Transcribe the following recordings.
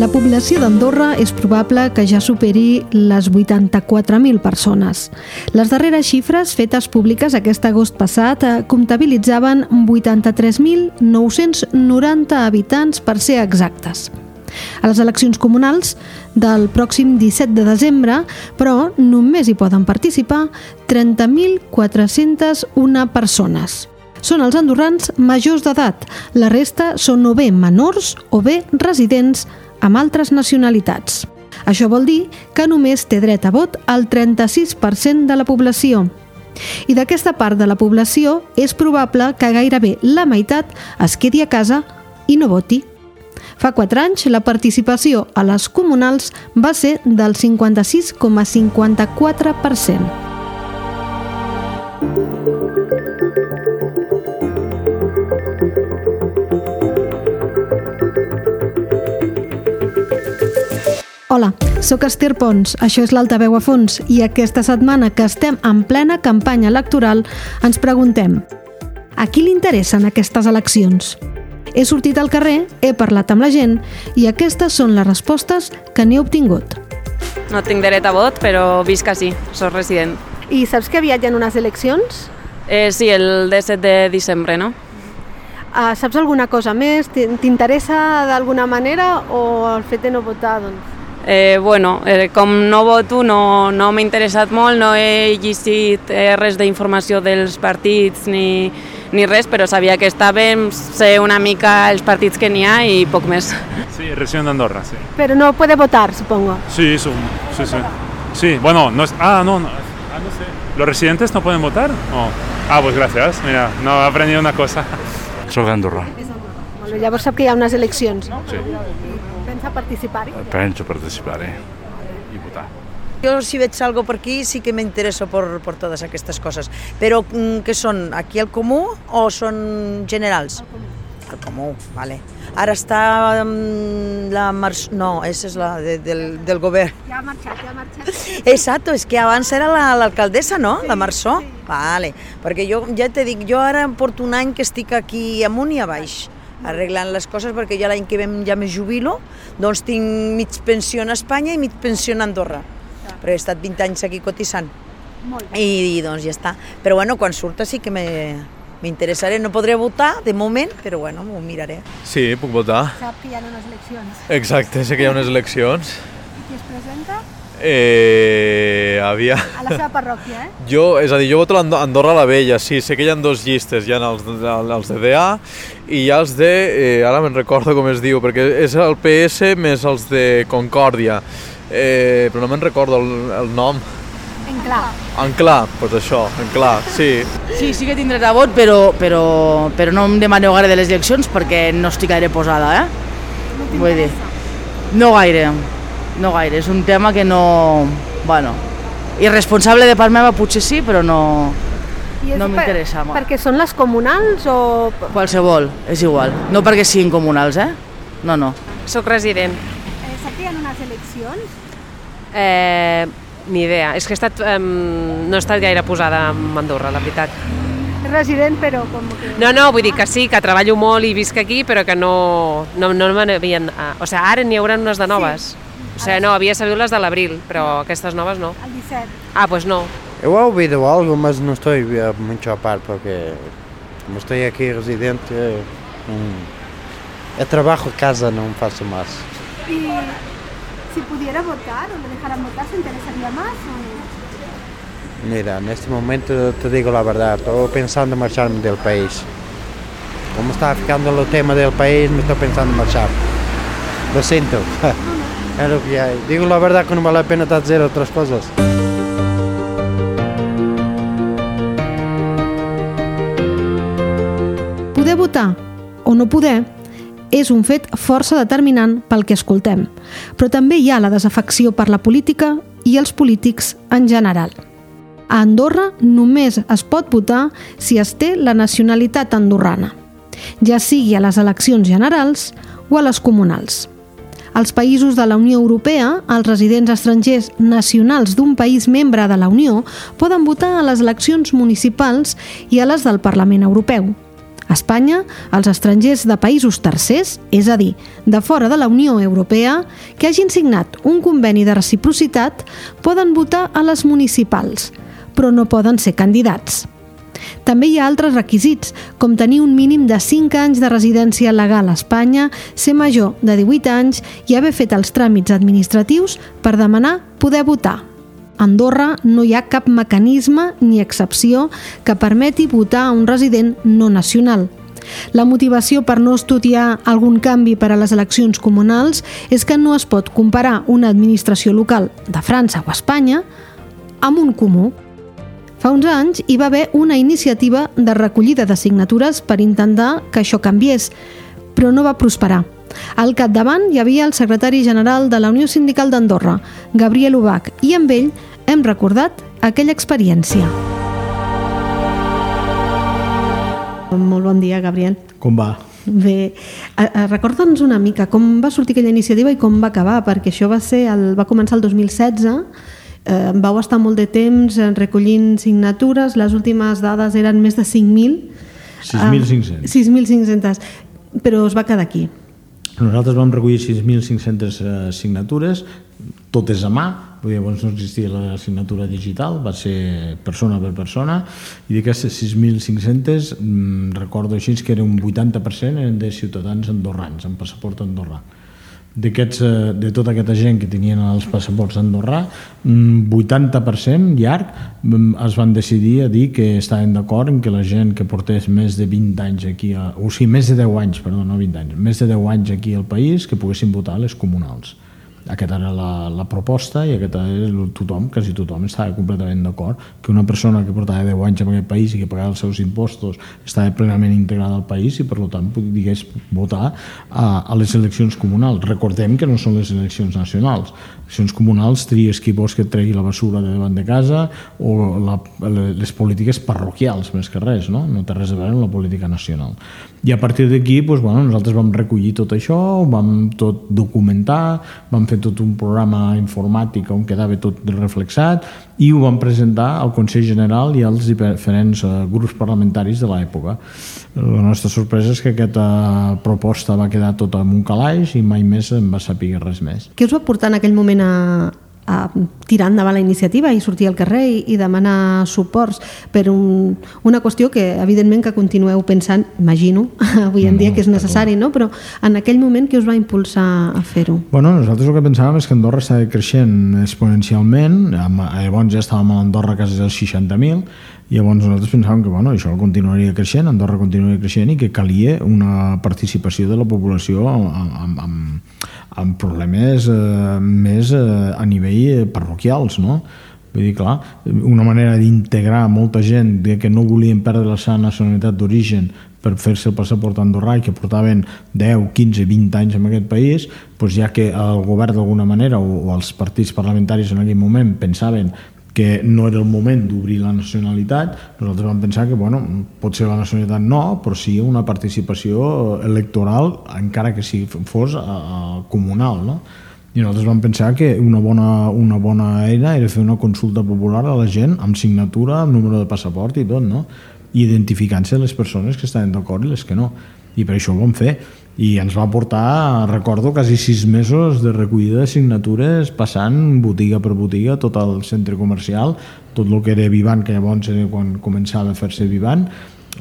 la població d'Andorra és probable que ja superi les 84.000 persones. Les darreres xifres fetes públiques aquest agost passat eh, comptabilitzaven 83.990 habitants per ser exactes. A les eleccions comunals del pròxim 17 de desembre, però només hi poden participar 30.401 persones. Són els andorrans majors d'edat, la resta són o bé menors o bé residents amb altres nacionalitats. Això vol dir que només té dret a vot el 36% de la població. I d'aquesta part de la població és probable que gairebé la meitat es quedi a casa i no voti. Fa 4 anys, la participació a les comunals va ser del 56,54%. Hola, sóc Esther Pons, això és l'Altaveu a fons i aquesta setmana que estem en plena campanya electoral ens preguntem a qui li interessen aquestes eleccions? He sortit al carrer, he parlat amb la gent i aquestes són les respostes que n'he obtingut. No tinc dret a vot, però visc així, soc resident. I saps que aviat hi ha unes eleccions? Eh, sí, el 17 de diciembre, no? Uh, saps alguna cosa més? T'interessa d'alguna manera o el fet de no votar? Doncs? Eh, bueno, eh, com no voto, no, no m'ha interessat molt, no he llegit eh, res d'informació dels partits ni, ni res, però sabia que estàvem, sé una mica els partits que n'hi ha i poc més. Sí, región de Andorra, sí. Però no puede votar, supongo. Sí, sí, sí. Sí, sí bueno, no es, ah, no, no, ah, no sé. ¿Los residentes no pueden votar? Oh. Ah, pues gracias, mira, no, he aprendido una cosa. Soc d'Andorra. Bueno, llavors sap que hi ha unes eleccions. Sí. Pensa participar-hi? Penso participar-hi i votar. Yo si veig algo por aquí sí que me intereso por, por todas aquestes coses. Però mm, què són? Aquí al comú o són generals? Al comú, vale. Ara està um, la Mars... No, esa és la de, del, del govern. Ja ha marxat, ja ha marxat. Exacto, és que abans era l'alcaldessa, la, no? Sí, la Marsó. Sí. Vale, perquè jo ja te dic, jo ara porto un any que estic aquí amunt i a baix arreglant les coses perquè ja l'any que ve ja me jubilo, doncs tinc mig pensió a Espanya i mig pensió a Andorra. Ja. Però he estat 20 anys aquí cotitzant. Molt bé. I, I doncs ja està. Però bueno, quan surta sí que me, m'interessaré. No podré votar de moment, però bueno, m'ho miraré. Sí, puc votar. Sap que hi ha unes eleccions. Exacte, sé que hi ha unes eleccions. I qui es presenta? Eh, havia... A la seva parròquia, eh? Jo, és a dir, jo voto a Andorra la Vella, sí, sé que hi ha dos llistes, hi ha els, els de DA i hi ha els de, eh, ara me'n recordo com es diu, perquè és el PS més els de Concòrdia, eh, però no me'n recordo el, el nom. En clar. En clar, doncs pues això, en clar, sí. Sí, sí que tindré de vot, però, però, però no em demaneu gaire de les eleccions perquè no estic gaire posada, eh? No Vull dir, no gaire, no gaire. És un tema que no... Bueno, irresponsable de part meva potser sí, però no, no per- m'interessa. molt. Perquè són les comunals o... Qualsevol, és igual. No perquè siguin comunals, eh? No, no. Soc resident. Eh, sap que hi ha unes eleccions? Eh, ni idea. És que he estat, eh, no he estat gaire posada amb Andorra, la veritat. Resident, però com que... No, no, vull dir que sí, que treballo molt i visc aquí, però que no, no, no me n'havien... ah, O sigui, ara n'hi haurà unes de noves. O sigui, no, havia sabut les de l'abril, però aquestes noves no. El 17. Ah, pues no. He oído algo, mas no estoy eh, mucho a par porque como estoy aquí residente, mm, el trabajo en casa no paso más. Y si pudiera votar o le dejaran votar, ¿se interesaría más? O... Mira, en este momento te digo la verdad, estoy pensando en marcharme del país. Como está ficando el tema del país, me estoy pensando en marchar. Lo siento. Es lo que hay. Digo la verdad que no vale la pena decir otras cosas. Poder votar o no poder és un fet força determinant pel que escoltem, però també hi ha la desafecció per la política i els polítics en general. A Andorra només es pot votar si es té la nacionalitat andorrana, ja sigui a les eleccions generals o a les comunals. Als països de la Unió Europea, els residents estrangers nacionals d'un país membre de la Unió poden votar a les eleccions municipals i a les del Parlament Europeu. A Espanya, els estrangers de països tercers, és a dir, de fora de la Unió Europea, que hagin signat un conveni de reciprocitat, poden votar a les municipals, però no poden ser candidats. També hi ha altres requisits, com tenir un mínim de 5 anys de residència legal a Espanya, ser major de 18 anys i haver fet els tràmits administratius per demanar poder votar. A Andorra no hi ha cap mecanisme ni excepció que permeti votar a un resident no nacional. La motivació per no estudiar algun canvi per a les eleccions comunals és que no es pot comparar una administració local de França o Espanya amb un comú. Fa uns anys hi va haver una iniciativa de recollida de signatures per intentar que això canviés, però no va prosperar. Al capdavant hi havia el secretari general de la Unió Sindical d'Andorra, Gabriel Ubach, i amb ell hem recordat aquella experiència. Molt bon dia, Gabriel. Com va? Bé, recorda'ns una mica com va sortir aquella iniciativa i com va acabar, perquè això va ser el, va començar el 2016, eh, vau estar molt de temps recollint signatures, les últimes dades eren més de 5.000. 6.500. 6.500, però es va quedar aquí. Nosaltres vam recollir 6.500 eh, signatures, totes a mà, vull dir, llavors no existia la signatura digital, va ser persona per persona, i d'aquestes 6.500 mm, recordo així que era un 80% eren de ciutadans andorrans, amb passaport andorrà eh, de tota aquesta gent que tenien els passaports andorrà, 80% llarg mm, es van decidir a dir que estaven d'acord en que la gent que portés més de 20 anys aquí, a, o sigui, més de 10 anys, perdó, no 20 anys, més de 10 anys aquí al país que poguessin votar a les comunals. Aquesta era la, la proposta i aquest era tothom, quasi tothom estava completament d'acord que una persona que portava 10 anys en aquest país i que pagava els seus impostos estava plenament integrada al país i per tant digués votar a, a les eleccions comunals. Recordem que no són les eleccions nacionals. Eleccions comunals tries qui vols que et tregui la basura de davant de casa o la, les polítiques parroquials més que res, no? No té res a veure amb la política nacional. I a partir d'aquí doncs, bueno, nosaltres vam recollir tot això, vam tot documentar, vam fer tot un programa informàtic on quedava tot reflexat i ho vam presentar al Consell General i als diferents uh, grups parlamentaris de l'època. La nostra sorpresa és que aquesta proposta va quedar tota en un calaix i mai més en va saber res més. Què us va portar en aquell moment a, a tirar endavant la iniciativa i sortir al carrer i, i demanar suports per un, una qüestió que evidentment que continueu pensant, imagino, avui en dia que és necessari, no? però en aquell moment que us va impulsar a fer-ho? Bueno, nosaltres el que pensàvem és que Andorra estava creixent exponencialment, llavors ja estàvem a Andorra quasi dels 60.000, i llavors nosaltres pensàvem que bueno, això continuaria creixent, Andorra continuaria creixent i que calia una participació de la població amb, amb, amb, amb problemes eh, més eh, a nivell parroquials, no? Vull dir, clar, una manera d'integrar molta gent que no volien perdre la seva nacionalitat d'origen per fer-se el passaport andorrà i que portaven 10, 15, 20 anys en aquest país, doncs ja que el govern d'alguna manera o, o els partits parlamentaris en aquell moment pensaven que no era el moment d'obrir la nacionalitat, nosaltres vam pensar que bueno, potser la nacionalitat no, però sí una participació electoral, encara que si fos a, comunal. No? I nosaltres vam pensar que una bona, una bona eina era fer una consulta popular a la gent amb signatura, amb número de passaport i tot, no? identificant-se les persones que estaven d'acord i les que no. I per això ho vam fer i ens va portar, recordo, quasi sis mesos de recollida de signatures passant botiga per botiga tot el centre comercial, tot el que era Vivant, que llavors era quan començava a fer-se Vivant,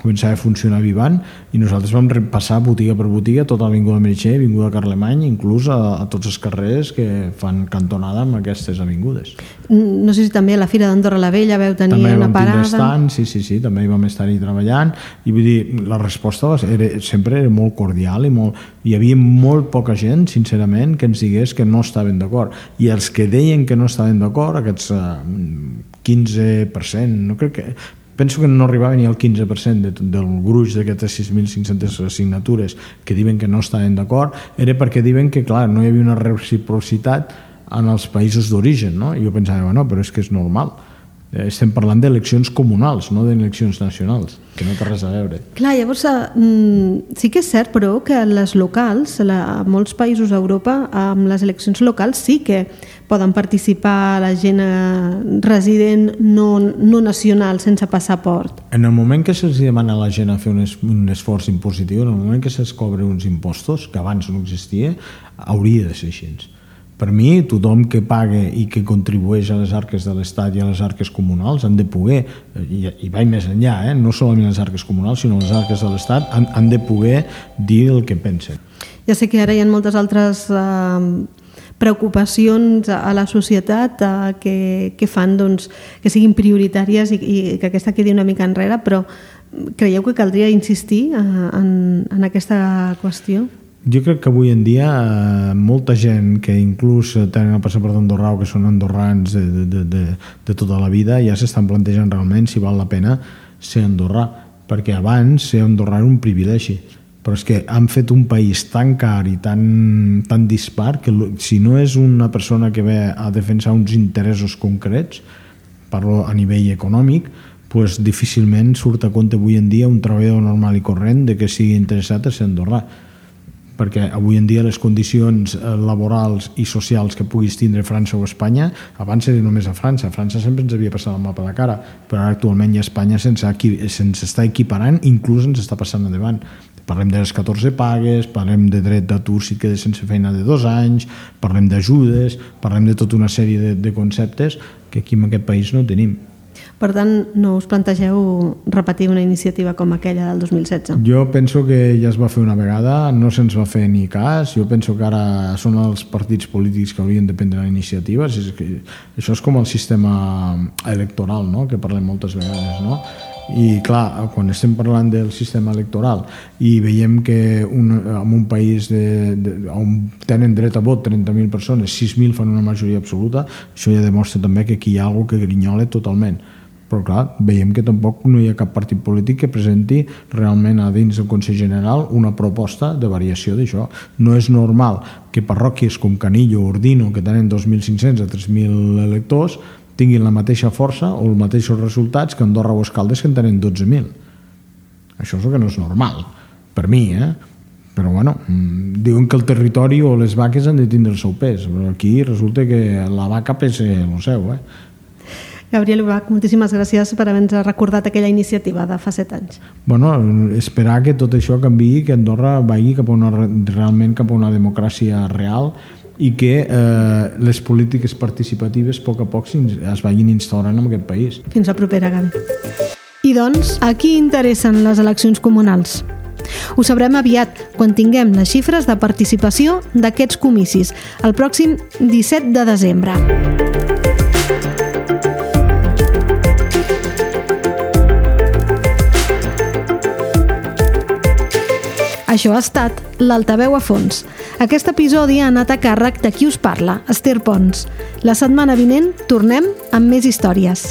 començava a funcionar Vivant i nosaltres vam repassar botiga per botiga tota l'Avinguda Meritxell, Avinguda Carlemany inclús a, a tots els carrers que fan cantonada amb aquestes avingudes. No sé si també a la Fira d'Andorra la Vella veu tenir també una parada. estant, sí, sí, sí, també hi vam estar-hi treballant i vull dir, la resposta va ser, era, sempre era molt cordial i molt, hi havia molt poca gent, sincerament, que ens digués que no estaven d'acord. I els que deien que no estaven d'acord, aquests uh, 15%, no crec que penso que no arribava ni al 15% de, del gruix d'aquestes 6.500 signatures que diuen que no estaven d'acord, era perquè diuen que, clar, no hi havia una reciprocitat en els països d'origen, no? I jo pensava, bueno, però és que és normal. Eh, Estem parlant d'eleccions comunals, no d'eleccions nacionals, que no té res a veure. Clar, llavors eh, mm, sí que és cert, però, que les locals, la, a molts països d'Europa, amb les eleccions locals sí que poden participar la gent eh, resident no, no nacional sense passaport. En el moment que se'ls demana a la gent a fer un, es, un esforç impositiu, en el moment que se'ls cobre uns impostos, que abans no existia, hauria de ser així. Per mi, tothom que paga i que contribueix a les arques de l'Estat i a les arques comunals han de poder, i, i vaig més enllà, eh? no solament les arques comunals, sinó les arques de l'Estat, han, han de poder dir el que pensen. Ja sé que ara hi ha moltes altres eh, preocupacions a la societat eh, que, que fan doncs, que siguin prioritàries i, i que aquesta quedi una mica enrere, però creieu que caldria insistir eh, en, en aquesta qüestió? Jo crec que avui en dia eh, molta gent que inclús tenen el passaport andorrà o que són andorrans de, de, de, de, tota la vida ja s'estan plantejant realment si val la pena ser andorrà, perquè abans ser andorrà era un privilegi. Però és que han fet un país tan car i tan, tan dispar que si no és una persona que ve a defensar uns interessos concrets, parlo a nivell econòmic, pues difícilment surt a compte avui en dia un treballador normal i corrent de que sigui interessat a ser andorrà perquè avui en dia les condicions eh, laborals i socials que puguis tindre França o Espanya, abans era només a França, França sempre ens havia passat el mapa de cara, però ara actualment ja Espanya sense, sense està equiparant, inclús ens està passant endavant. Parlem de les 14 pagues, parlem de dret d'atur si quedes sense feina de dos anys, parlem d'ajudes, parlem de tota una sèrie de, de conceptes que aquí en aquest país no tenim. Per tant, no us plantegeu repetir una iniciativa com aquella del 2016? Jo penso que ja es va fer una vegada, no se'ns va fer ni cas, jo penso que ara són els partits polítics que haurien de prendre la iniciativa, és que això és com el sistema electoral, no? que parlem moltes vegades, no? i clar, quan estem parlant del sistema electoral i veiem que un, en un país de, de, on tenen dret a vot 30.000 persones, 6.000 fan una majoria absoluta, això ja demostra també que aquí hi ha alguna que grinyola totalment però clar, veiem que tampoc no hi ha cap partit polític que presenti realment a dins del Consell General una proposta de variació d'això. No és normal que parròquies com Canillo o Ordino, que tenen 2.500 a 3.000 electors, tinguin la mateixa força o els mateixos resultats que Andorra o Escaldes que en tenen 12.000. Això és el que no és normal, per mi, eh? Però bueno, mm, diuen que el territori o les vaques han de tindre el seu pes, però aquí resulta que la vaca pesa el seu, eh? Gabriel Ubach, moltíssimes gràcies per haver-nos recordat aquella iniciativa de fa set anys. Bueno, esperar que tot això canvi, que Andorra vagi cap a una, realment cap a una democràcia real i que eh, les polítiques participatives a poc a poc es vagin instaurant en aquest país. Fins la propera, Gavi. I doncs, a qui interessen les eleccions comunals? Ho sabrem aviat, quan tinguem les xifres de participació d'aquests comicis, el pròxim 17 de desembre. Això ha estat l'Altaveu a fons. Aquest episodi ha anat a càrrec de qui us parla, Esther Pons. La setmana vinent tornem amb més històries.